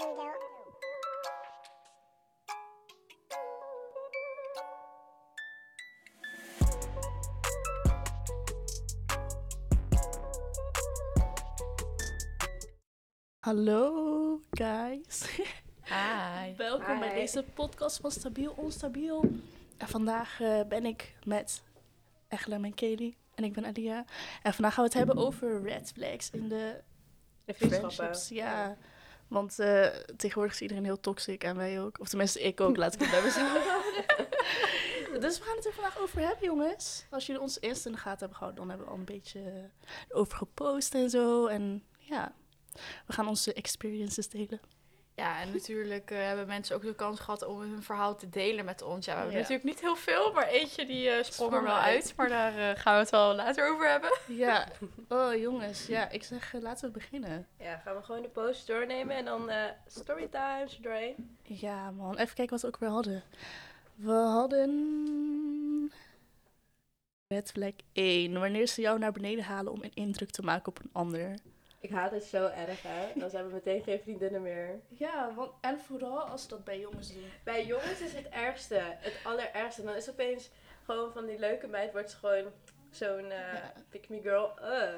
Hallo guys. Hi. Welkom bij deze podcast van Stabiel Onstabiel. En vandaag eh, ben ik met Echlem en Kelly. En ik ben Alia. En vandaag gaan we het hebben over red flags in de De vriendschappen. Ja. Want eh, tegenwoordig is iedereen heel toxic en wij ook. Of tenminste, ik ook, laat ik het bij mezelf. Dus we gaan het er vandaag over hebben, jongens. Als jullie ons eerst in de gaten hebben gehouden, dan hebben we al een beetje over gepost en zo. En ja, we gaan onze experiences delen. Ja, en natuurlijk eh, hebben mensen ook de kans gehad om hun verhaal te delen met ons. Ja, we hebben Ja. natuurlijk niet heel veel, maar eentje die eh, sprong er wel uit. Maar daar eh, gaan we het wel later over hebben. Ja, oh jongens, ja, ik zeg laten we beginnen. Ja, gaan we gewoon de post doornemen en dan eh storytime doorheen. Ja man, even kijken wat we ook weer hadden. We hadden... Red flag 1. Wanneer ze jou naar beneden halen om een indruk te maken op een ander. Ik haat het zo erg, hè. Dan zijn we meteen geen vriendinnen meer. Ja, want, en vooral als ze dat bij jongens doen. Bij jongens is het ergste, het allerergste. Dan is opeens gewoon van die leuke meid wordt ze gewoon zo'n eh Ja. pick me girl. Uh.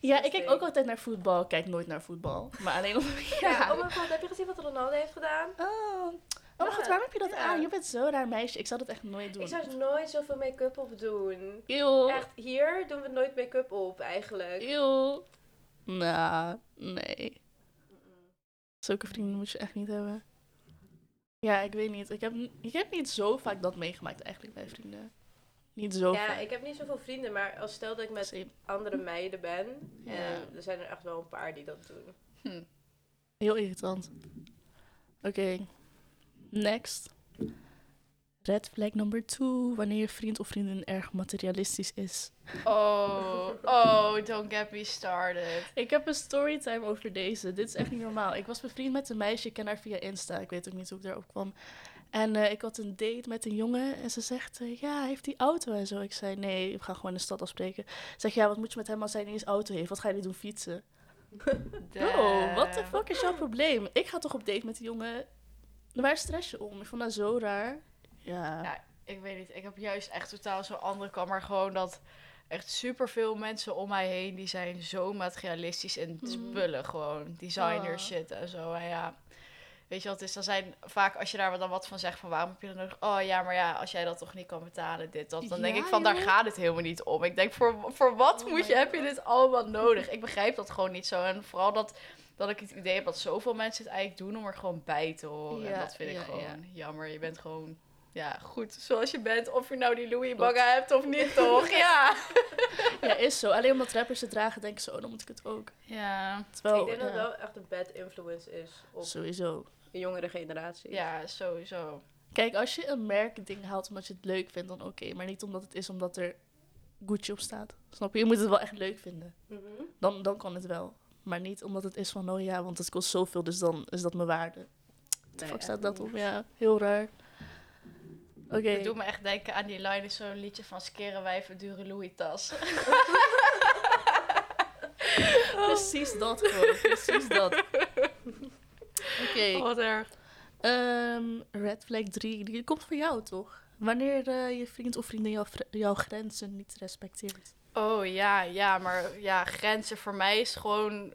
Ja, ik kijk ook altijd naar voetbal. Ik kijk nooit naar voetbal. Maar alleen om... Ja. Ja. oh mijn god, heb je gezien wat Ronaldo heeft gedaan? Oh, oh mijn god, waarom heb je dat ja. aan? Je bent zo'n raar meisje. Ik zou dat echt nooit doen. Ik zou nooit zoveel make-up op doen. Eeuw. Echt, hier doen we nooit make-up op, eigenlijk. Eeuw. Nou, nee. Zulke vrienden moet je echt niet hebben. Ja, ik weet niet. Ik heb, ik heb niet zo vaak dat meegemaakt eigenlijk bij vrienden. Niet zo Ja, vaak. ik heb niet zoveel vrienden, maar als stel dat ik met Same. andere meiden ben, Ja. en er zijn er echt wel een paar die dat doen. Hm. Heel irritant. Oké. Next. Red flag number two. Wanneer je vriend of vriendin erg materialistisch is. Oh, oh, don't get me started. Ik heb een storytime over deze. Dit is echt niet normaal. Ik was bevriend met een meisje. Ik ken haar via Insta. Ik weet ook niet hoe ik daarop kwam. En eh, ik had een date met een jongen. En ze zegt, eh, ja, heeft die auto en zo. Ik zei, nee, we gaan gewoon in de stad afspreken. Zeg, ja, wat moet je met hem als hij niet eens auto heeft? Wat ga je doen, fietsen? Bro, what the fuck is jouw probleem? Ik ga toch op date met die jongen. Waar stress je om? Ik vond dat zo raar. Ja. Ja, ik weet niet. Ik heb juist echt totaal zo'n andere kant. Maar gewoon dat echt superveel mensen om mij heen... die zijn zo materialistisch en Mhm. spullen gewoon. Designer Ah. shit en zo. En ja, weet je wat het is? Dan zijn vaak, als je daar dan wat van zegt... van waarom heb je dat nodig? Oh ja, maar ja, als jij dat toch niet kan betalen, dit, dat... dan denk Ja, ik van, daar gaat het helemaal niet om. Ik denk, voor, voor wat Oh moet je, heb je dit allemaal nodig? Ik begrijp dat gewoon niet zo. En vooral dat... Dat ik het idee heb dat zoveel mensen het eigenlijk doen om er gewoon bij te horen. Ja, en dat vind ik gewoon ja. jammer. Je bent gewoon ja, goed zoals je bent. Of je nou die Louis bagga hebt of niet, toch? Ja. ja, is zo. Alleen omdat rappers het dragen, denken ze, oh, dan moet ik het ook. Ja, Terwijl, ik denk dat het wel echt een bad influence is op sowieso. de jongere generatie. ja, sowieso. Kijk, als je een merk ding haalt omdat je het leuk vindt, dan oké. maar niet omdat het is omdat er Gucci op staat. Snap je? Je moet het wel echt leuk vinden. Mhm. Dan, dan kan het wel. Maar niet omdat het is van, oh ja, want het kost zoveel, dus dan is dat mijn waarde. Wat de Nee, fuck echt staat dat op? Ja, heel raar. Oké. Het doet me echt denken aan die line, is zo'n liedje van Skeren wijven dure Louis tas. Precies dat gewoon. Precies dat. Oké. Oh, wat erg. Ehm, red flag 3. Die komt van jou, toch? Wanneer eh, je vriend of vriendin jouw, jouw grenzen niet respecteert. Oh ja, ja, maar ja, grenzen voor mij is gewoon.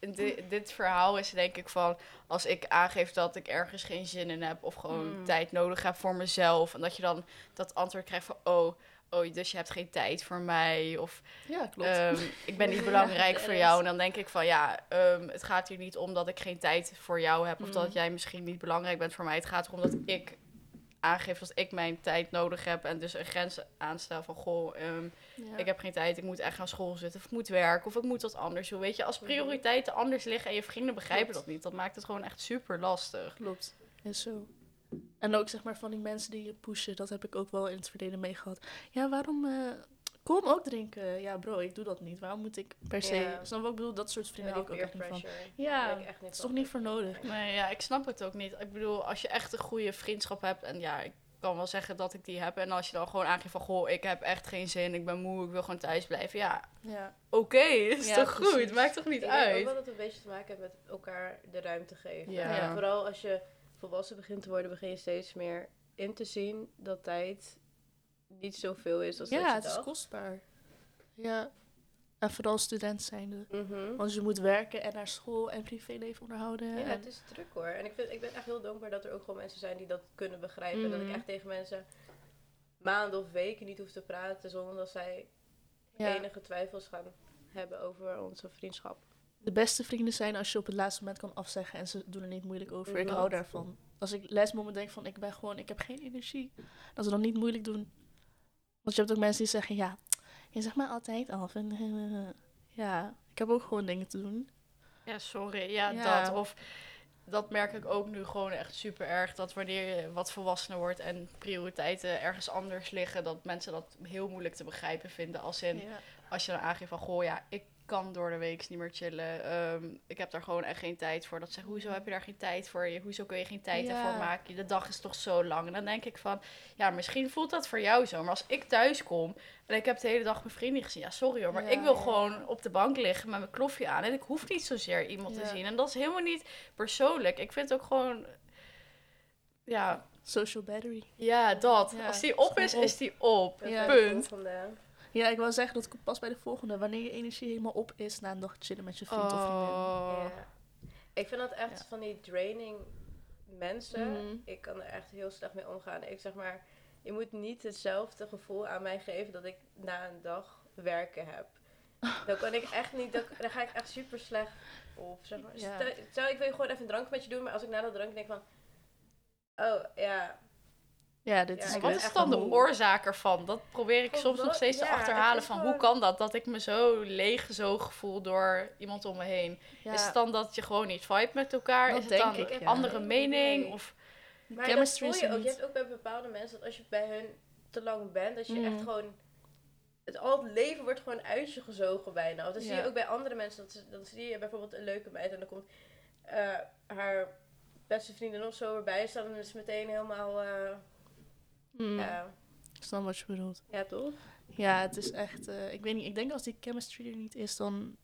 Di- dit verhaal is denk ik van als ik aangeef dat ik ergens geen zin in heb of gewoon Mm. tijd nodig heb voor mezelf en dat je dan dat antwoord krijgt van oh, oh, dus je hebt geen tijd voor mij of Ja, klopt. Ehm, ik ben niet belangrijk Ja, voor jou. En dan denk ik van ja, ehm, het gaat hier niet om dat ik geen tijd voor jou heb. Of Mm. dat jij misschien niet belangrijk bent voor mij. Het gaat erom dat ik aangeef dat ik mijn tijd nodig heb. En dus een grens aanstel van goh, ehm, Ja. ik heb geen tijd. Ik moet echt aan school zitten. Of ik moet werken. Of ik moet wat anders doen. Weet je, als prioriteiten anders liggen en je vrienden begrijpen Klopt. dat niet. Dat maakt het gewoon echt super lastig. Klopt, is zo. En ook zeg maar van die mensen die je pushen, dat heb ik ook wel in het verleden meegehad. Ja, waarom eh, Kom ook drinken. Ja, bro, ik doe dat niet. Waarom moet ik per se... Ja. Snap wat ik bedoel? Dat soort vrienden Ja, hou ik ook echt niet van. Ja, ik Het is van. toch niet voor nodig? Nee, ja, ik snap het ook niet. Ik bedoel, als je echt een goede vriendschap hebt en ja, ik kan wel zeggen dat ik die heb. En als je dan gewoon aangeeft van, goh, ik heb echt geen zin, ik ben moe, ik wil gewoon thuis blijven. Ja, Ja. oké, is Ja, toch goed? Maakt toch Ik niet denk ook uit? wel dat het een beetje te maken heeft met elkaar de ruimte geven. Ja. Vooral als je volwassen begint te worden, begin je steeds meer in te zien dat tijd niet zoveel is als dat Ja, je het is kostbaar. Ja. En vooral student zijnde. Mhm. Want je moet werken en naar school en privéleven onderhouden. Ja, en- het is druk hoor. En ik, vind, ik ben echt heel dankbaar dat er ook gewoon mensen zijn die dat kunnen begrijpen. Dat ik Mhm. echt tegen mensen maanden of weken niet hoef te praten zonder dat zij ja. enige twijfels gaan hebben over onze vriendschap. De beste vrienden zijn als je op het laatste moment kan afzeggen en ze doen er niet moeilijk over. Ik Mhm. hou daarvan. Als ik lesmoment denk van ik ben gewoon, ik heb geen energie. Dat ze dan niet moeilijk doen. Want je hebt ook mensen die zeggen, ja, je zegt maar altijd af. En, ja, ik heb ook gewoon dingen te doen. Ja, sorry. Ja, Ja. dat. Of dat merk ik ook nu gewoon echt super erg. Dat wanneer je wat volwassener wordt en prioriteiten ergens anders liggen, dat mensen dat heel moeilijk te begrijpen vinden. Als in, Ja. als je dan aangeeft van, goh, ja, ik kan door de week niet meer chillen. Ehm, ik heb daar gewoon echt geen tijd voor. Dat ze, hoezo heb je daar geen tijd voor? Je, hoezo kun je geen tijd Ja. ervoor maken? De dag is toch zo lang? En dan denk ik van, ja, misschien voelt dat voor jou zo. Maar als ik thuis kom en ik heb de hele dag mijn vrienden gezien. Ja, sorry hoor, maar Ja, ik wil gewoon op de bank liggen met mijn klofje aan. En ik hoef niet zozeer iemand te zien. En dat is helemaal niet persoonlijk. Ik vind ook gewoon, ja, Social battery. ja dat. Ja, als die op is, is die op. Punt. Ja, ik wil zeggen dat ik pas bij de volgende. Wanneer je energie helemaal op is na een dag chillen met je vriend of vriendin. Oh. Ja. Ik vind dat echt Ja. van die draining mensen. Mhm. Ik kan er echt heel slecht mee omgaan. Ik zeg maar, je moet niet hetzelfde gevoel aan mij geven dat ik na een dag werken heb. Dan kan ik echt niet, dan, dan ga ik echt super slecht op. Zeg maar. Ja. Stel, stel, ik wil gewoon even een drank met je doen, maar als ik na dat drank denk van, oh ja, Ja, dit Ja, is ik Wat is dan de oorzaak ervan? Dat probeer ik soms nog steeds te Ja, achterhalen. Van gewoon- hoe kan dat? Dat ik me zo leeggezogen voel door iemand om me heen. ja, Is het dan dat je gewoon niet vibe met elkaar? Dat is het denk dan ik, een ja. andere mening? Of, Maar Chemistry dat voel je ook. Je hebt ook bij bepaalde mensen dat als je bij hun te lang bent, dat je echt gewoon. Het, al het leven wordt gewoon uit je gezogen bijna. Of dat zie je ook bij andere mensen. Dat, ze- dan zie je bijvoorbeeld een leuke meid en dan komt eh, haar beste vriendin of zo erbij staan. En dan is meteen helemaal. eh, Hmm, ja, Ik snap wat je bedoelt. ja, toch? Ja, het is echt... eh, ik weet niet, ik denk als die chemistry er niet is, dan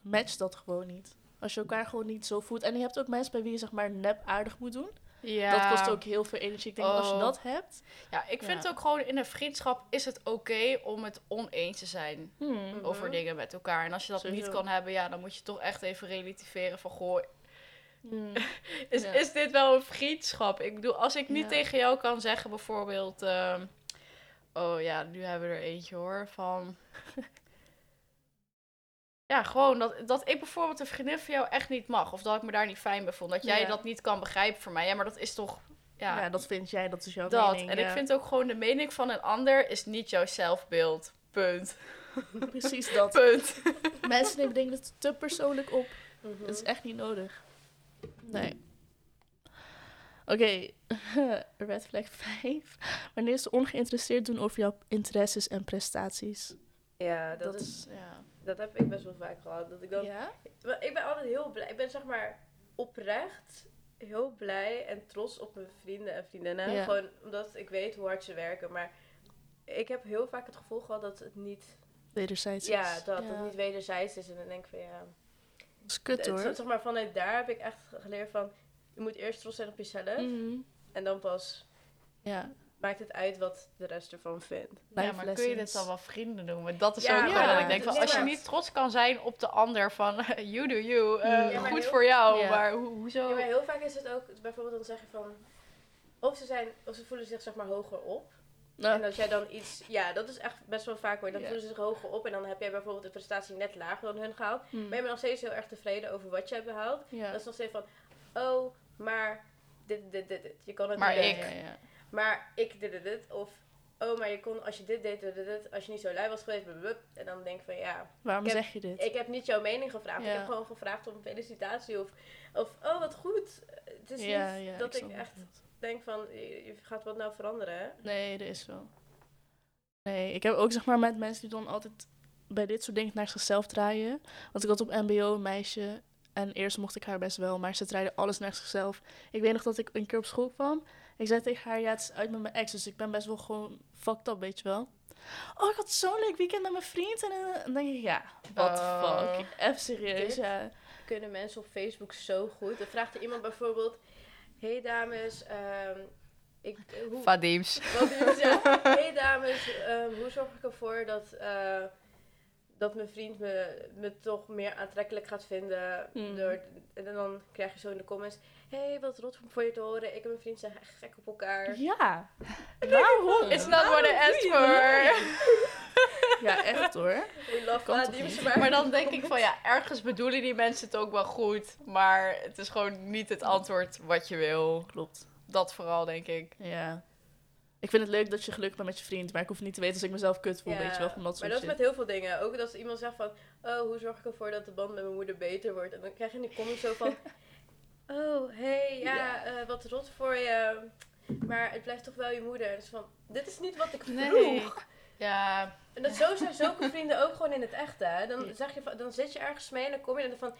matcht dat gewoon niet. Als je elkaar gewoon niet zo voelt. En je hebt ook mensen bij wie je zeg maar nep aardig moet doen. ja. Dat kost ook heel veel energie. Ik denk als je Oh. dat hebt... Ja, ik vind Ja. ook gewoon in een vriendschap is het oké om het oneens te zijn hmm, over Mhm. dingen met elkaar. En als je dat niet kan hebben, ja, dan moet je toch echt even relativeren van goh, hmm, Is, Ja. is dit wel een vriendschap? Ik bedoel, als ik niet Ja. tegen jou kan zeggen, bijvoorbeeld. ehm, oh ja, nu hebben we er eentje hoor. Van. ja, gewoon dat, dat ik bijvoorbeeld een vriendin van jou echt niet mag. Of dat ik me daar niet fijn bij vond. Dat jij Ja. dat niet kan begrijpen voor mij. Ja, maar dat is toch. Ja, dat vind jij, dat is jouw dat. mening. en ik vind ook gewoon de mening van een ander is niet jouw zelfbeeld. Punt. Precies dat. Punt. Mensen nemen dingen te persoonlijk op. Mhm. Dat is echt niet nodig. Nee. Oké, red flag 5. Wanneer ze ongeïnteresseerd doen over jouw interesses en prestaties. Ja, dat, Dat, is, ja. dat heb ik best wel vaak gehad. Dat ik dan ja? Ik ben altijd heel blij. Ik ben zeg maar oprecht heel blij en trots op mijn vrienden en vriendinnen. Ja. Gewoon omdat ik weet hoe hard ze werken. Maar ik heb heel vaak het gevoel gehad dat het niet, Wederzijds. ja, is. dat ja. het niet wederzijds is. En dan denk ik van ja. Dat is kut het- hoor. zeg maar, vanuit daar heb ik echt geleerd van. Je moet eerst trots zijn op jezelf. Mhm. En dan pas Ja, maakt het uit wat de rest ervan vindt. Ja, life maar kun je dit dan wel vrienden noemen? Dat is Ja, ook ja, dat ik denk van, als je niet trots kan zijn op de ander van, you do you, eh, Ja, goed heel- voor jou, maar ho- hoezo? Ja, maar heel vaak is het ook bijvoorbeeld dan zeggen van. Of ze, zijn, of ze voelen zich zeg maar hoger op. Nou, En als jij dan iets, ja, dat is echt best wel vaak hoor. Dan voelen ze zich hoger op en dan heb jij bijvoorbeeld een prestatie net lager dan hun gehaald. hmm. Maar je bent nog steeds heel erg tevreden over wat je hebt behaald. ja. Dat is nog steeds van, oh, maar dit, dit, dit, dit. Je kan het Maar niet ik- doen. Ja, ja, ja. Maar ik dit, dit, dit. Of, oh, maar je kon, als je dit deed, dit. Als je niet zo lui was geweest. En dan denk ik van, ja, Waarom heb- zeg je dit? ik heb niet jouw mening gevraagd. Ja. Ik heb gewoon gevraagd om felicitatie. Of, of oh, wat goed. Het is niet dat ik, echt het. Denk van, je, gaat wat nou veranderen, hè? Nee, dat is zo. Nee, ik heb ook zeg maar met mensen die dan altijd bij dit soort dingen naar zichzelf draaien. Want ik had op MBO een meisje en eerst mocht ik haar best wel, maar ze draaide alles naar zichzelf. Ik weet nog dat ik een keer op school kwam Ik zei tegen haar, ja, het is uit met mijn ex, dus ik ben best wel gewoon fucked up, weet je wel. Oh, ik had zo'n leuk weekend met mijn vriend. En eh, dan denk ik, ja, what the Oh. fuck. Even serieus, ja. Kunnen mensen op Facebook zo goed. Dan vraagt er iemand bijvoorbeeld... Hey dames, ehm, ik, eh, hoe, doen ze? Hey dames, ehm, hoe zorg ik ervoor dat, eh, dat mijn vriend me, me toch meer aantrekkelijk gaat vinden? Hmm. Door, en dan krijg je zo in de comments: Hey, wat rot voor je te horen. Ik en mijn vriend zijn echt gek op elkaar. Ja. Waarom? It's not what I asked for. Ja, echt hoor. We love niet? maar, Maar dan denk ik van ja, ergens bedoelen die mensen het ook wel goed. Maar het is gewoon niet het antwoord wat je wil. Klopt. Dat vooral, denk ik. Ja. Ik vind het leuk dat je gelukkig bent met je vriend, maar ik hoef niet te weten als ik mezelf kut voel, Ja, weet je wel, van dat maar soort dat is met heel veel dingen. Ook als iemand zegt van, oh, hoe zorg ik ervoor dat de band met mijn moeder beter wordt? En dan krijg je in die comments zo van, oh, hey, ja, Ja. eh, wat rot voor je. Maar het blijft toch wel je moeder. Dus van, dit is niet wat ik vroeg. Nee. Ja, En dat zo zijn zulke vrienden ook gewoon in het echt, hè. Dan, Ja. zeg je van, dan zit je ergens mee en dan kom je er van...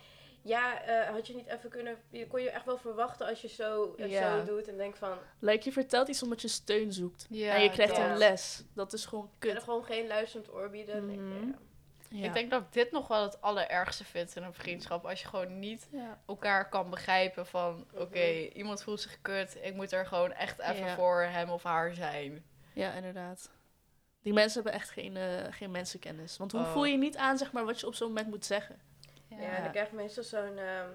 Ja, eh, had je niet even kunnen... Je kon je echt wel verwachten als je zo, Ja. zo doet. En denk van... Like, je vertelt iets omdat je steun zoekt. ja en je krijgt een les. Dat is gewoon Kun kut. gewoon geen luisterend oor bieden. Ik, Mhm. ja. Ja. Ik denk dat ik dit nog wel het allerergste vind in een vriendschap. Als je gewoon niet Ja. elkaar kan begrijpen van... Oké, Mhm. iemand voelt zich kut. Ik moet er gewoon echt even voor hem of haar zijn. ja, inderdaad. Die mensen hebben echt geen, eh, geen mensenkennis. Want hoe Oh. voel je niet aan, zeg maar, wat je op zo'n moment moet zeggen? Ja, en dan krijg je meestal zo'n ehm,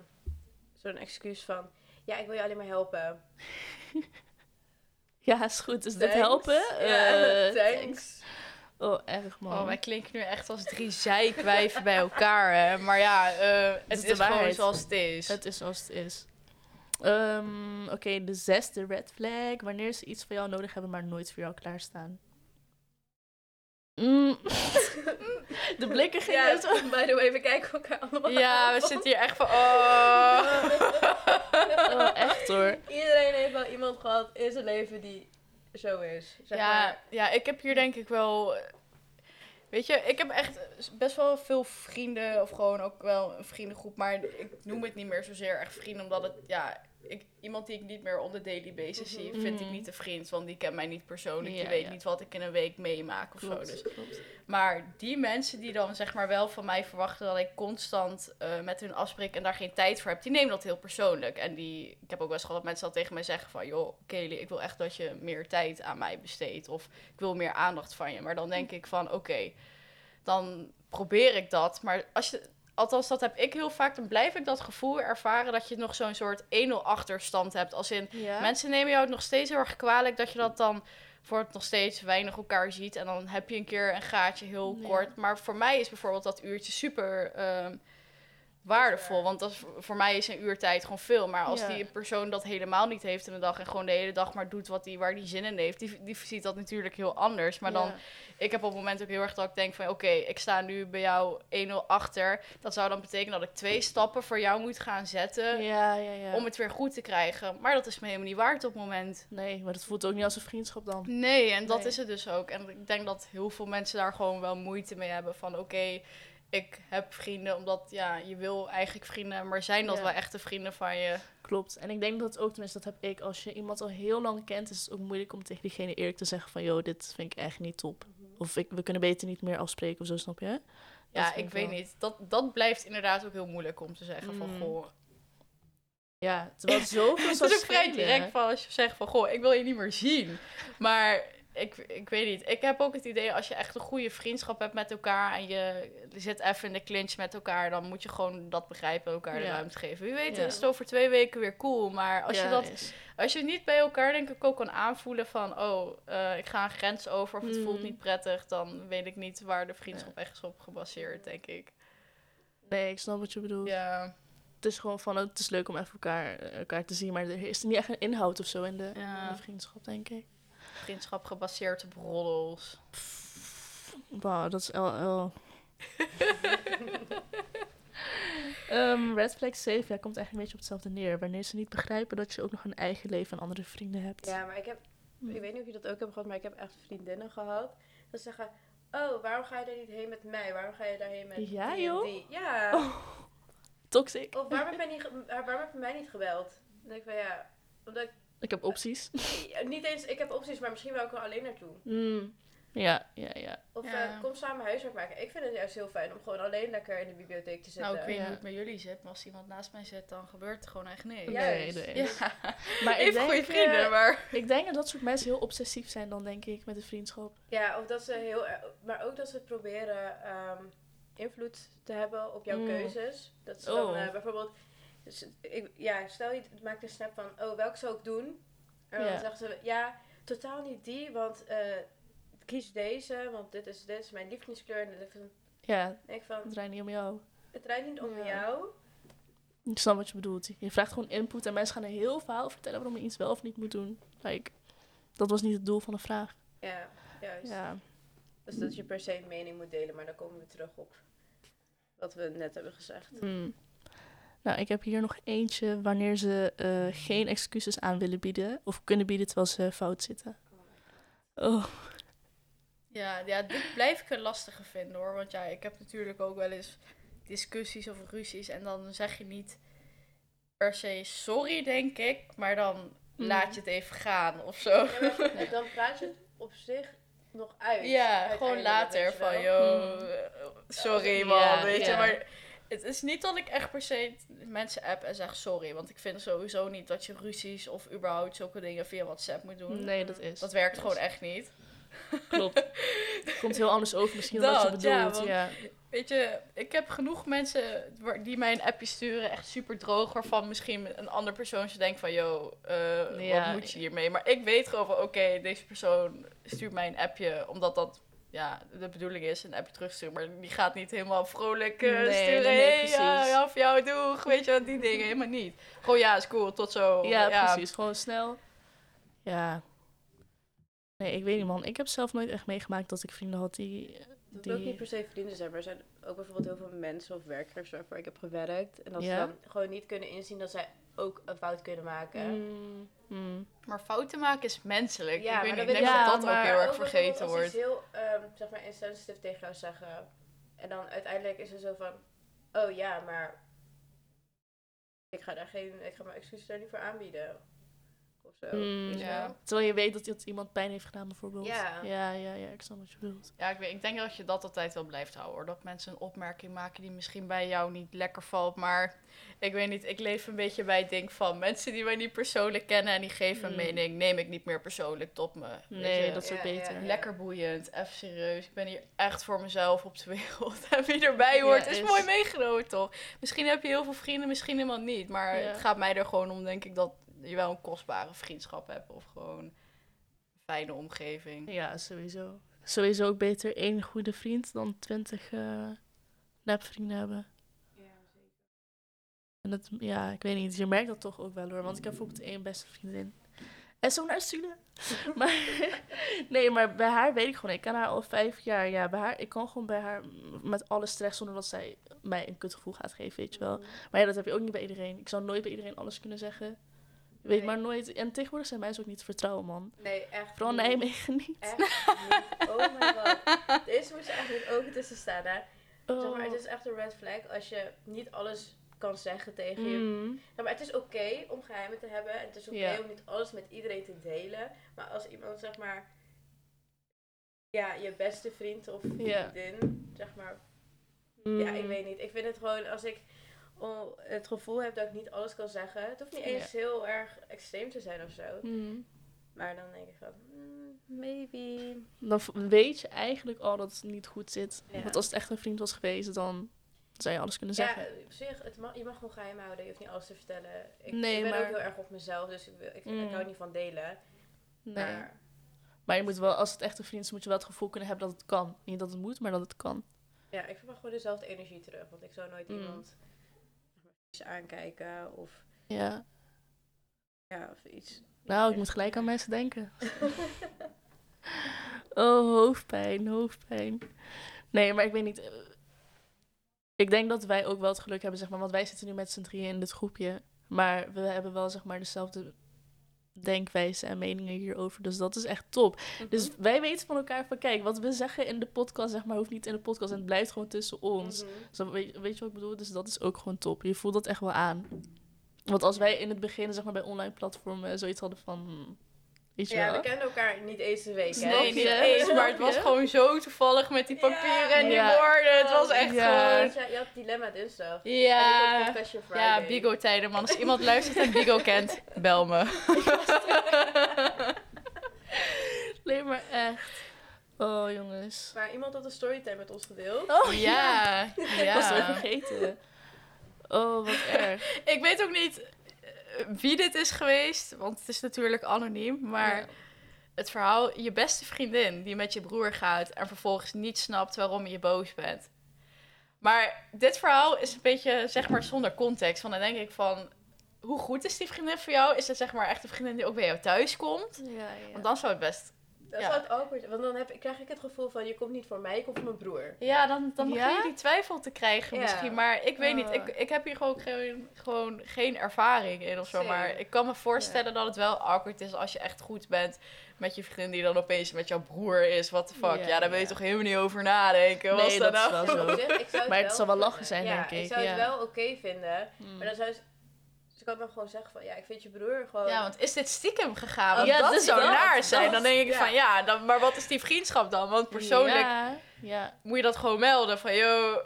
zo'n excuus van... Ja, ik wil je alleen maar helpen. Ja, is goed. Is dit Thanks. helpen? Ja, Eh, thanks. Oh, erg man. Oh, wij klinken nu echt als drie zeikwijven bij elkaar, hè. Maar ja, eh, het is gewoon zoals het is. Het is zoals het is. Ehm, Oké, de zesde red flag. Wanneer ze iets van jou nodig hebben, maar nooit voor jou klaarstaan. Mm. de blikken gingen Ja, zo. by the way, we kijken elkaar allemaal Ja, aan we zitten hier echt van... Oh. Oh, echt hoor. Iedereen heeft wel iemand gehad in zijn leven die zo is. Zeg Ja, maar. ja, ik heb hier denk ik wel... Weet je, ik heb echt best wel veel vrienden, of gewoon ook wel een vriendengroep, maar ik noem het niet meer zozeer echt vrienden, omdat het, ja, ik, iemand die ik niet meer on the daily basis zie, Mhm. vind ik Mhm. niet een vriend, want die kent mij niet persoonlijk, Ja, die weet ja. niet wat ik in een week meemaak of Klopt, zo. Dus klopt. Maar die mensen die dan zeg maar wel van mij verwachten dat ik constant eh, met hun afspreek en daar geen tijd voor heb, die nemen dat heel persoonlijk. En die, ik heb ook wel eens gehad dat mensen dat tegen mij zeggen van, joh, Kelly, ik wil echt dat je meer tijd aan mij besteedt. Of ik wil meer aandacht van je. Maar dan denk ik van, oké, dan probeer ik dat. Maar als je, althans dat heb ik heel vaak, dan blijf ik dat gevoel ervaren dat je nog zo'n soort 1-0 achterstand hebt. Als in, Ja? Mensen nemen jou het nog steeds heel erg kwalijk dat je dat dan voor het nog steeds weinig elkaar ziet. En dan heb je een keer een gaatje heel Ja. kort. Maar voor mij is bijvoorbeeld dat uurtje super ehm, waardevol. Want dat is, voor mij is een uur tijd gewoon veel. Maar als Ja. die persoon dat helemaal niet heeft in de dag en gewoon de hele dag maar doet wat die, waar die zin in heeft, die, die ziet dat natuurlijk heel anders. Maar dan ik heb op het moment ook heel erg dat ik denk van... oké, ik sta nu bij jou 1-0 achter. Dat zou dan betekenen dat ik twee stappen voor jou moet gaan zetten... Ja, om het weer goed te krijgen. Maar dat is me helemaal niet waard op het moment. Nee, maar dat voelt ook niet als een vriendschap dan. Nee, en dat Nee. is het dus ook. En ik denk dat heel veel mensen daar gewoon wel moeite mee hebben. Van oké, ik heb vrienden omdat ja, je wil eigenlijk vrienden... maar zijn dat Ja. wel echte vrienden van je? Klopt. En ik denk dat ook, tenminste dat heb ik, als je iemand al heel lang kent, is het ook moeilijk om tegen diegene eerlijk te zeggen van, joh, dit vind ik echt niet top. Of ik, we kunnen beter niet meer afspreken of zo, snap je? Dat Ja, ik weet wel. niet. Dat, dat blijft inderdaad ook heel moeilijk om te zeggen van... Mm. Goh, Ja, terwijl het zoveel het is ook vrij direct van als je zegt van... goh, ik wil je niet meer zien. Maar ik, ik weet niet. Ik heb ook het idee als je echt een goede vriendschap hebt met elkaar... en je zit even in de clinch met elkaar... dan moet je gewoon dat begrijpen en elkaar de Ja. ruimte geven. Wie weet Ja. is het over twee weken weer cool. Maar als, Ja, je dat, als je niet bij elkaar denk ik ook kan aanvoelen van... oh, eh, ik ga een grens over of het voelt Mm. niet prettig... dan weet ik niet waar de vriendschap echt is op gebaseerd, denk ik. Nee, ik snap wat je bedoelt. Ja, Het is gewoon van, het is leuk om even elkaar, elkaar te zien, maar er is niet echt een inhoud of zo in de, Ja. in de vriendschap, denk ik. Vriendschap gebaseerd op roddels. Wauw, dat is LL. Ehm Red Flag 7 ja, komt eigenlijk een beetje op hetzelfde neer. Wanneer ze niet begrijpen dat je ook nog een eigen leven en andere vrienden hebt. Ja, maar ik heb, ik weet niet of je dat ook hebt gehad, maar ik heb echt vriendinnen gehad. Dat ze zeggen, oh, waarom ga je er niet heen met mij? Waarom ga je daarheen met Ja, die en joh? die? Ja. Toxic. Of waarom heb, je niet waarom heb je mij niet gebeld? Dan denk ik van, ja, omdat ik Ik heb opties. Niet eens, ik heb opties, maar misschien wil ik er alleen naartoe. Mm. Ja, ja, ja. Of Ja. eh, kom samen huiswerk maken. Ik vind het juist heel fijn om gewoon alleen lekker in de bibliotheek te zitten. Nou, ik weet niet Ja. hoe het met jullie zit, maar als iemand naast mij zit, dan gebeurt er gewoon echt niks. Nee, nee. Ja, Maar ik denk, goede vrienden, maar... Ik denk dat dat soort mensen heel obsessief zijn dan, denk ik, met een vriendschap. Ja, of dat ze heel erg, maar ook dat ze proberen ehm, invloed te hebben op jouw Mm. keuzes. Dat ze dan Oh. eh, bijvoorbeeld, dus ik, ja, stel je maakt een snap van, oh, welke zou ik doen? En dan Ja. zeggen ze, ja, totaal niet die, want eh, kies deze, want dit is, dit is mijn lievelingskleur. En dan van- Ja, ik van, het draait niet om jou. het rijdt niet om Ja. jou. Ik snap wat je bedoelt. Je vraagt gewoon input en mensen gaan een heel verhaal vertellen waarom je iets wel of niet moet doen. Like, dat was niet het doel van de vraag. Ja, juist. Ja. Dus dat je per se een mening moet delen, maar dan komen we terug op wat we net hebben gezegd. Hmm. Nou, ik heb hier nog eentje wanneer ze eh, geen excuses aan willen bieden of kunnen bieden terwijl ze fout zitten. Oh, Ja, ja, dit blijf ik een lastige vinden hoor. Want ja, ik heb natuurlijk ook wel eens discussies of ruzies. En dan zeg je niet per se sorry, denk ik. Maar dan Mm. laat je het even gaan of zo. Ja, dan praat je het op zich nog uit. Ja, gewoon later van, Hmm. eh, sorry Ja, man, weet je. ja. Maar het is niet dat ik echt per se mensen app en zeg sorry. Want ik vind sowieso niet dat je ruzies of überhaupt zulke dingen via WhatsApp moet doen. nee, dat is. Dat werkt gewoon echt niet. klopt. Het komt heel anders over misschien dan wat je ja, bedoelt. want- Ja, Weet je, ik heb genoeg mensen die mij een appje sturen, echt super droog, waarvan misschien een ander persoon denkt van, yo, eh, Ja. wat moet je hiermee? Maar ik weet gewoon van, oké, deze persoon stuurt mij een appje, omdat dat, ja, de bedoeling is, een appje terugsturen. Maar die gaat niet helemaal vrolijk eh, Nee, sturen, nee, hey, ja, ja, voor jou, doeg, weet je wat, die dingen, helemaal niet. Gewoon, ja, is cool, tot zo. ja, precies. Gewoon snel. Ja. Nee, ik weet niet man. Ik heb zelf nooit echt meegemaakt dat ik vrienden had die... Het hoeft ook die... niet per se vrienden zijn, maar er zijn ook bijvoorbeeld heel veel mensen of werkers waarvoor ik heb gewerkt. En dat Ja? ze dan gewoon niet kunnen inzien dat zij ook een fout kunnen maken. Mm, mm. Maar fouten maken is menselijk. Ja, ik weet maar niet, ik dat dat ook heel erg vergeten als wordt. iets heel, ehm, zeg maar, insensitive tegen jou zeggen. En dan uiteindelijk is het zo van, oh ja, maar ik ga daar geen, ik ga mijn excuses daar niet voor aanbieden. Of zo. Mm, ja. wel? Terwijl je weet dat iemand pijn heeft gedaan bijvoorbeeld. Ja. Ja, ja, ja. Ik snap wat je bedoelt. Ja, ik, weet, ik denk dat je dat altijd wel blijft houden hoor. Dat mensen een opmerking maken die misschien bij jou niet lekker valt. Maar ik weet niet, ik leef een beetje bij het ding van mensen die mij niet persoonlijk kennen en die geven een Hmm. mening, neem ik niet meer persoonlijk tot me. Weet Nee, je? dat is ook Ja, ja, beter. ja. Lekker boeiend, even serieus. Ik ben hier echt voor mezelf op de wereld. En wie erbij hoort, Ja, is, is- mooi meegenomen toch? Misschien heb je heel veel vrienden, misschien helemaal niet. Maar Ja. het gaat mij er gewoon om, denk ik, dat je wel een kostbare vriendschap hebt. Of gewoon een fijne omgeving. Ja, sowieso. Sowieso ook beter één goede vriend dan twintig eh nepvrienden hebben. En dat, ja, ik weet niet. Je merkt dat toch ook wel hoor. Want ik heb bijvoorbeeld één beste vriendin. En zo naar Sule. maar, nee, maar bij haar weet ik gewoon. Ik ken haar al vijf jaar. Ja, bij haar, ik kan gewoon bij haar met alle stress zonder dat zij mij een kutgevoel gaat geven, weet je wel. Maar ja, dat heb je ook niet bij iedereen. Ik zou nooit bij iedereen alles kunnen zeggen. Weet Nee. maar nooit. En tegenwoordig zijn mensen ook niet te vertrouwen, man. Nee, echt Vooral niet. Nijmegen niet. Echt niet. Oh my god. Deze moest niet ook tussen staan, hè. Zeg maar, Oh. het is echt een red flag als je niet alles kan zeggen tegen je. Mm. Ja, maar het is oké om geheimen te hebben. En het is oké om niet alles met iedereen te delen. Maar als iemand, zeg maar... Ja, je beste vriend of vriendin, zeg maar... Mm. Ja, ik weet niet. Ik vind het gewoon, als ik het gevoel heb dat ik niet alles kan zeggen... Het hoeft niet eens heel erg extreem te zijn of zo. Mm. Maar dan denk ik van, mm, maybe... Dan weet je eigenlijk al dat het niet goed zit. Ja. Want als het echt een vriend was geweest, dan zou je alles kunnen zeggen. Ja, op zich, het mag, je mag gewoon geheim houden. Je hoeft niet alles te vertellen. Ik, Nee, ik ben maar- ook heel erg op mezelf, dus ik, wil- ik, Mm. ik hou niet van delen. nee. Maar Maar je moet wel, als het echt een vriend is, moet je wel het gevoel kunnen hebben dat het kan. Niet dat het moet, maar dat het kan. ja, ik verwacht gewoon dezelfde energie terug. Want ik zou nooit Mm. iemand aankijken of, Ja. ja, of iets. Nou, ik moet gelijk aan mensen denken. Oh, hoofdpijn, hoofdpijn. Nee, maar ik weet niet. eh, Ik denk dat wij ook wel het geluk hebben, zeg maar. Want wij zitten nu met z'n drieën in dit groepje. Maar we hebben wel, zeg maar, dezelfde denkwijze en meningen hierover. Dus dat is echt top. Dus wij weten van elkaar van, kijk, wat we zeggen in de podcast, zeg maar, hoeft niet in de podcast. En het blijft gewoon tussen ons. Mhm. Dus weet, weet je wat ik bedoel? Dus dat is ook gewoon top. Je voelt dat echt wel aan. Want als wij in het begin, zeg maar bij online platformen, zoiets hadden van... Weet je Ja, wel? we kennen elkaar niet eens een week. hè? Nee, niet eens, maar het was gewoon zo toevallig met die papieren Ja. en die Ja. woorden. Het was echt Ja. gewoon... Ja, je had Dilemma dinsdag. En ik Ja, ja Bigo-tijden, man. Als iemand luistert en Bigo kent, bel me. Nee, maar echt. Oh, jongens. Maar iemand had een storytime met ons gedeeld. Oh, ja, Ik was het ja. vergeten. Oh, wat erg. Ik weet ook niet wie dit is geweest, want het is natuurlijk anoniem. Maar Ja. het verhaal, je beste vriendin die met je broer gaat en vervolgens niet snapt waarom je boos bent. Maar dit verhaal is een beetje, zeg maar, zonder context. Want dan denk ik van, hoe goed is die vriendin voor jou? Is het zeg maar echt een vriendin die ook bij jou thuis komt? Ja, ja. Want dan zou het best... Dat Ja. is wat awkward. Want dan heb, ik- krijg ik het gevoel van, je komt niet voor mij, je komt voor mijn broer. Ja, dan, dan begin Ja? je die twijfel te krijgen Ja. misschien. Maar ik weet niet, Oh. ik, ik heb hier gewoon geen, gewoon geen ervaring in of zo. Maar ik kan me voorstellen dat het wel awkward is als je echt goed bent met je vriendin die dan opeens met jouw broer is. What the fuck? Ja, Ja, daar wil je toch helemaal niet over nadenken. Nee, Was dat is nou? wel zo. Ik zou Maar het zal wel lachen zijn, ja, denk ik. ik zou ja. het wel oké vinden. Hmm. Maar dan zou ze... Ze kan dan gewoon zeggen van, ja, ik vind je broer gewoon... Ja, want is dit stiekem gegaan? Want Ja, dat dus zou dat, naar zijn. dat, Dan denk ik ja. van ja, dan, maar wat is die vriendschap dan? Want persoonlijk Ja, ja. moet je dat gewoon melden van yo,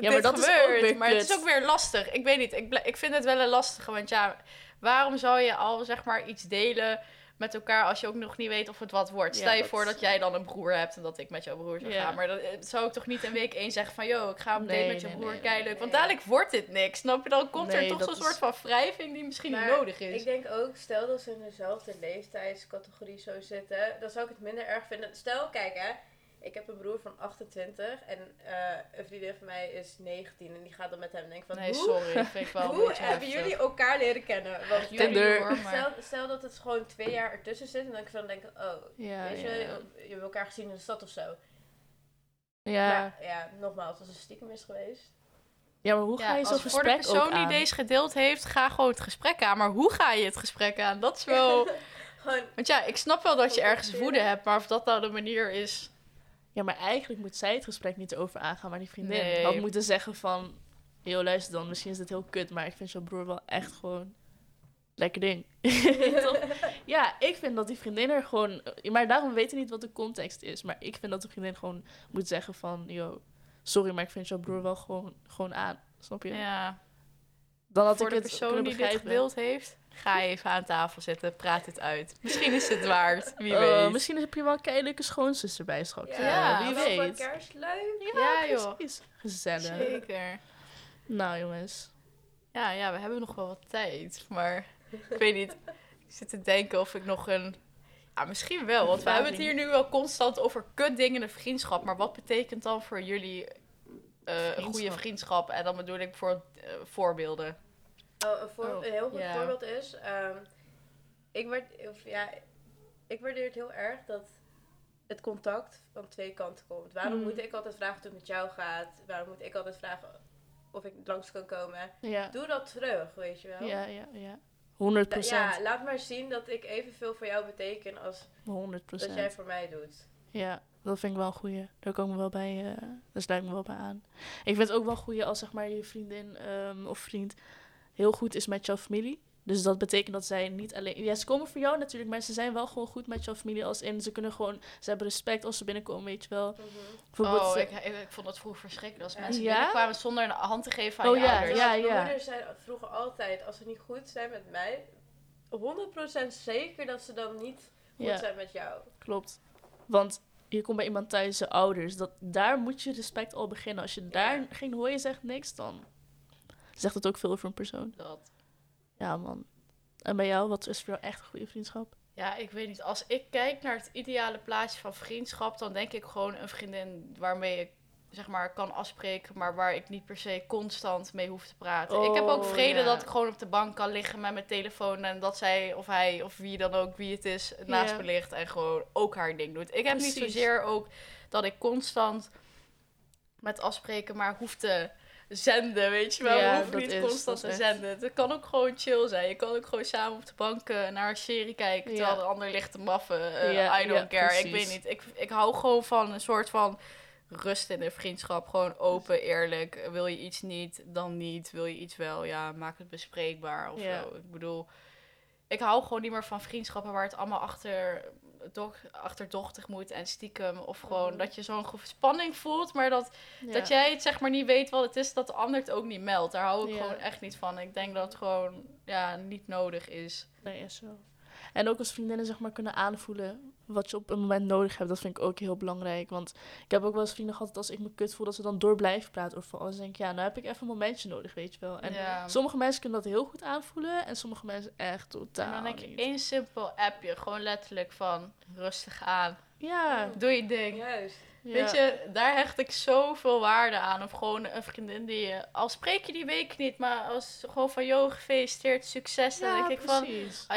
maar dit dat is ook gebeurt. weer maar het is ook weer lastig. Ik weet niet, ik, ik vind het wel een lastige. Want ja, waarom zou je al zeg maar iets delen met elkaar als je ook nog niet weet of het wat wordt? Stel je dat- voor dat jij dan een broer hebt en dat ik met jouw broer zou gaan. Maar dat eh, zou ik toch niet in week één zeggen van yo, ik ga op date met je nee, broer, nee, nee. Want dadelijk wordt dit niks. Snap je? Dan komt er toch zo'n is- soort van wrijving die misschien Maar niet nodig is. Ik denk ook, stel dat ze in dezelfde leeftijdscategorie zou zitten, dan zou ik het minder erg vinden. Stel, kijk hè, ik heb een broer van 28 en eh, een vriendin van mij is 19 en die gaat dan met hem denken van, nee, hoe, sorry, vind ik wel een hoe hebben heftig. jullie elkaar leren kennen? Want Jullie Tinder. hoor, maar- stel, stel dat het gewoon twee jaar ertussen zit en dan kan ik denken, oh, Ja, weet je, ja. je hebt elkaar gezien in de stad of zo. Ja. Maar ja, nogmaals, als het stiekem is geweest. ja, maar hoe ga je als zo'n voor de gesprek persoon die aan? deze gedeeld heeft, ga gewoon het gesprek aan. Maar hoe ga je het gesprek aan? Dat is wel... Gewoon, Want ja, ik snap wel dat je ergens woede hebt, maar of dat nou de manier is... Ja, maar eigenlijk moet zij het gesprek niet over aangaan, maar die vriendin Nee. had moeten zeggen van... Yo, luister dan, misschien is dit heel kut, maar ik vind jouw broer wel echt gewoon... Lekker ding. Ja, ik vind dat die vriendin er gewoon... Maar daarom weet ik niet wat de context is. Maar ik vind dat de vriendin gewoon moet zeggen van... Yo, sorry, maar ik vind jouw broer wel gewoon, gewoon aan. Snap je? Ja, Dan had voor ik de het persoon die dit gedeeld heeft, ga even aan tafel zitten, praat dit uit. Misschien is het waard, wie Oh, weet. misschien heb je wel een keileuke schoonzuster bij straks. Ja, Eh, wie wel weet. Kerstleuk. Ja, joh. precies. Gezellig. Zeker. Nou, jongens. Ja, ja, we hebben nog wel wat tijd, maar ik weet niet. Ik zit te denken of ik nog een... Ja, misschien wel, want we hebben het hier nu wel constant over kutdingen in de vriendschap. Maar wat betekent dan voor jullie eh, een goede Vriendschap. vriendschap? En dan bedoel ik voor eh, voorbeelden. Oh, een, voor- Oh, een heel goed voorbeeld is, ehm, ik, waard, of, ja, ik waardeer het heel erg dat het contact van twee kanten komt. Waarom Mm. moet ik altijd vragen hoe het met jou gaat? Waarom moet ik altijd vragen of ik langs kan komen? Doe dat terug, weet je wel. Ja, ja, ja. 100 Da- procent. ja, laat maar zien dat ik evenveel voor jou beteken als 100 dat jij voor mij doet. Ja, dat vind ik wel een goeie. Daar kom ik me wel bij, eh daar sluit ik me wel bij aan. Ik vind het ook wel goeie als zeg maar je vriendin ehm, of vriend heel goed is met jouw familie. Dus dat betekent dat zij niet alleen... Ja, ze komen voor jou natuurlijk, maar ze zijn wel gewoon goed met jouw familie. Als in, ze kunnen gewoon... Ze hebben respect als ze binnenkomen, weet je wel. Bijvoorbeeld, Oh, ze- ik, ik, ik vond het vroeger verschrikkelijk als mensen Ja? binnenkwamen zonder een hand te geven aan Oh je ja, ouders. ja. Mijn moeder zei vroeger altijd, als ze niet goed zijn met mij, 100% zeker dat ze dan niet goed ja. zijn met jou. Klopt. Want je komt bij iemand thuis, zijn ouders. Dat, daar moet je respect al beginnen. Als je daar Ja. geen hooi zegt, niks, dan zegt het ook veel over een persoon. Dat. Ja, man. En bij jou, wat is voor jou echt een goede vriendschap? Ja, ik weet niet. Als ik kijk naar het ideale plaatje van vriendschap, dan denk ik gewoon een vriendin waarmee ik zeg maar kan afspreken, maar waar ik niet per se constant mee hoef te praten. ik heb ook Oh, vrede ja. dat ik gewoon op de bank kan liggen met mijn telefoon en dat zij of hij of wie dan ook wie het is naast me ligt en gewoon ook haar ding doet. Ik heb niet Precies. zozeer ook dat ik constant met afspreken maar hoef te zenden, weet je wel. Ja, hoef dat niet is- constant te zenden. Het kan ook gewoon chill zijn. Je kan ook gewoon samen op de bank naar een serie kijken, Ja. terwijl de ander ligt te maffen. Eh, Ja, I don't care. Ik weet niet. Ik, ik hou gewoon van een soort van rust in een vriendschap. Gewoon open, eerlijk. Wil je iets niet, dan niet. Wil je iets wel, ja, maak het bespreekbaar of zo. Ik bedoel, ik hou gewoon niet meer van vriendschappen waar het allemaal achter, doch, achterdochtig moet en stiekem. Of gewoon Mhm. dat je zo'n spanning voelt, maar dat, Ja. dat jij het zeg maar niet weet wat het is, dat de ander het ook niet meldt. Daar hou ik Ja. gewoon echt niet van. Ik denk dat het gewoon ja, niet nodig is. Nee, is zo. En ook als vriendinnen zeg maar kunnen aanvoelen wat je op een moment nodig hebt, dat vind ik ook heel belangrijk. Want ik heb ook wel eens vrienden gehad dat als ik me kut voel, dat ze dan door blijven praten over alles. Dan denk ik, ja, nou heb ik even een momentje nodig, weet je wel. En ja. sommige mensen kunnen dat heel goed aanvoelen en sommige mensen echt totaal En dan denk ik één simpel appje, gewoon letterlijk van rustig aan. Ja, Doe je ding. Juist. Ja. Weet je, daar hecht ik zoveel waarde aan. Of gewoon een vriendin die je, al spreek je die week niet, maar als gewoon van, joh, gefeliciteerd, succes. Dan Ja, denk ik van.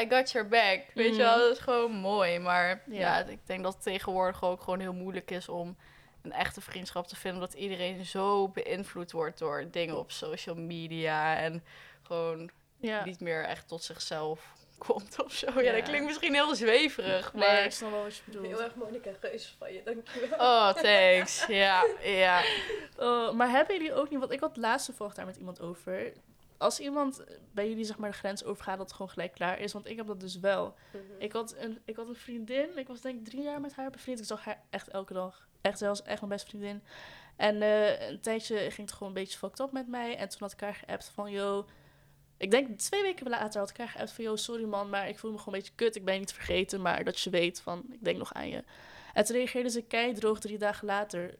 I got your back. Weet je Mhm. wel, dat is gewoon mooi. Maar Ja. ja. ik denk dat het tegenwoordig ook gewoon heel moeilijk is om een echte vriendschap te vinden. Omdat iedereen zo beïnvloed wordt door dingen op social media. En gewoon niet meer echt tot zichzelf komt of zo. Ja, Ja. dat klinkt misschien heel zweverig, Nee, maar... ik snap wel wat je bedoelt. Heel erg Monica Geus van je, dankjewel. Oh, thanks. Ja, ja. Oh, maar hebben jullie ook niet, want ik had laatste vorig daar met iemand over. Als iemand bij jullie zeg maar de grens overgaat, dat het gewoon gelijk klaar is. Want ik heb dat dus wel. Mhm. Ik had een, ik had een vriendin, ik was denk ik drie jaar met haar bevriend. Ik zag haar echt elke dag. Echt zelfs echt mijn beste vriendin. En eh, een tijdje ging het gewoon een beetje fucked up met mij. En toen had ik haar geappt van, yo... Ik denk twee weken later had ik haar geappt van, yo, sorry man, maar ik voel me gewoon een beetje kut. Ik ben je niet vergeten, maar dat je weet van, ik denk nog aan je. En toen reageerde ze keidroog drie dagen later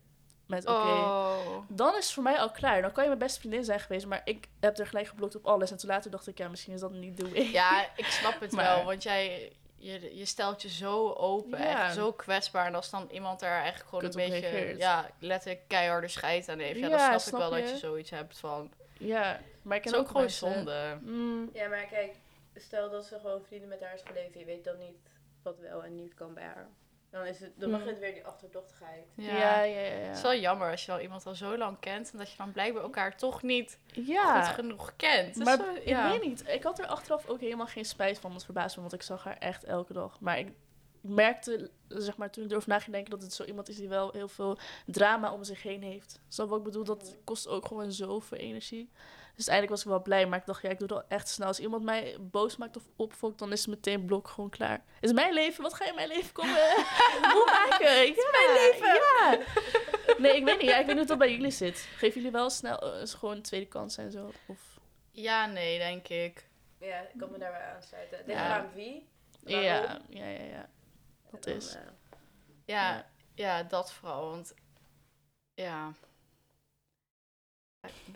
met, oké... Oh. Dan is het voor mij al klaar. Dan kan je mijn beste vriendin zijn geweest, maar ik heb er gelijk geblokt op alles. En toen later dacht ik, ja, misschien is dat niet way. Ja, ik snap het Maar- wel, want jij... Je, je stelt je zo open, Ja. echt zo kwetsbaar. En als dan iemand daar eigenlijk gewoon Kut een beetje, reageert. ja, letterlijk keiharde scheid aan heeft. Ja, Ja, dan snap, ik wel je? dat je zoiets hebt van... Ja, maar ik Het ken ook gewoon mensen- zonde. Mm, Ja, maar kijk, stel dat ze gewoon vrienden met haar is gebleven, je weet dan niet wat wel en niet kan bij haar. Dan, is het, dan Mm. begint weer die achterdochtigheid. Ja. ja, ja, ja. Het is wel jammer als je al iemand al zo lang kent en dat je dan blijkbaar elkaar toch niet ja. goed genoeg kent. Dus maar zo- ik weet niet. Ik had er achteraf ook helemaal geen spijt van. Dat verbaasde me, want ik zag haar echt elke dag. Maar ik merkte, zeg maar, toen ik erover na ging denken... dat het zo iemand is die wel heel veel drama om zich heen heeft. Snap je wat ik bedoel? Dat kost ook gewoon zoveel energie. Dus uiteindelijk was ik wel blij. Maar ik dacht, ja, ik doe dat echt snel. Als iemand mij boos maakt of opfokt, dan is het meteen blok gewoon klaar. Is mijn leven? Wat ga je in mijn leven komen? Hoe maken? Ja, mijn leven! Ja. Nee, ik weet niet. Ja, ik weet niet hoe dat bij jullie zit. Geven jullie wel snel eh, gewoon een tweede kans en zo? Of... ja, nee, denk ik. Ja, ik kan me daarbij aansluiten. Het ligt Ja. eraan wie. waarom, Ja, ja, ja, ja. Dat dan, is. eh, Ja, Ja. ja. dat vooral. Want ja.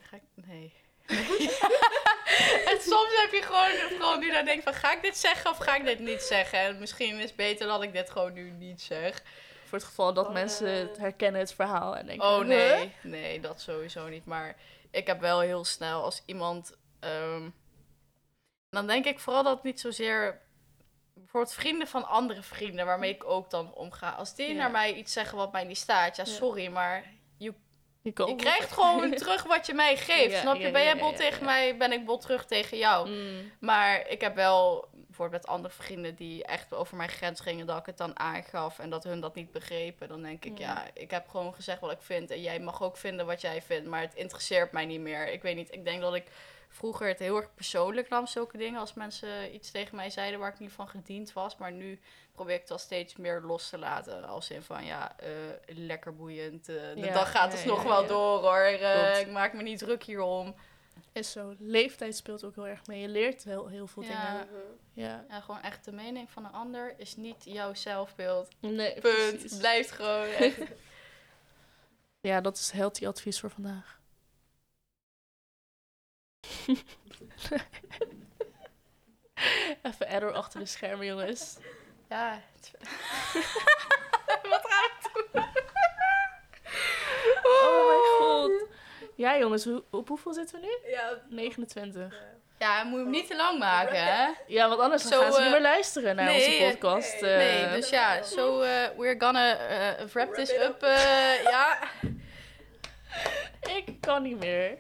Ga ik- nee. en soms heb je gewoon, gewoon nu dan denk van ga ik dit zeggen of ga ik dit niet zeggen? En misschien is het beter dat ik dit gewoon nu niet zeg. Voor het geval dat Oh, mensen eh. het herkennen, het verhaal. En denken, Oh huh? nee, nee, dat sowieso niet. Maar ik heb wel heel snel als iemand. ehm, dan denk ik vooral dat het niet zozeer. Bijvoorbeeld vrienden van andere vrienden waarmee ik ook dan omga. Als die Ja. naar mij iets zeggen wat mij niet staat, ja, Ja. sorry, maar Je, krijgt gewoon terug wat je mij geeft. Ja, snap je? ja, ben jij ja, bot ja, tegen ja. mij, ben ik bot terug tegen jou. Mm, Maar ik heb wel bijvoorbeeld met andere vrienden die echt over mijn grens gingen, dat ik het dan aangaf en dat hun dat niet begrepen. Dan denk ik, Ja. ja, ik heb gewoon gezegd wat ik vind en jij mag ook vinden wat jij vindt, maar het interesseert mij niet meer. Ik weet niet, ik denk dat ik vroeger het heel erg persoonlijk nam, zulke dingen, als mensen iets tegen mij zeiden waar ik niet van gediend was. Maar nu probeer ik het al steeds meer los te laten. Als in van, ja, eh, lekker boeiend. eh, de Ja, dag gaat dus ja, nog ja, wel door hoor. Eh, ik maak me niet druk hierom. is zo. Leeftijd speelt ook heel erg mee. Je leert wel heel veel dingen. Ja. Ja, gewoon echt de mening van een ander is niet jouw zelfbeeld. Nee, Punt. precies. Het blijft gewoon echt. Ja, dat is healthy advies voor vandaag. Even error achter de schermen, jongens. Ja. Wat ga ik doen? Oh mijn god. Ja, jongens, hoe- op hoeveel zitten we nu? Ja, 29. ja. Ja, je moet hem niet te lang maken, hè? Ja, want anders Zo, gaan ze niet eh, meer luisteren naar nee, onze podcast. nee, eh. Nee, dus ja, so uh, we're gonna uh, wrap this up. uh, ja. Ik kan niet meer.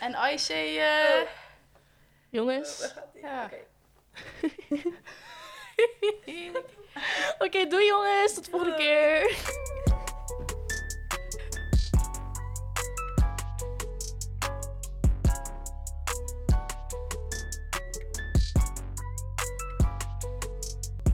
En I say... uh, Jongens. Die? Ja. Oké. Oké, doei jongens. Tot de volgende keer.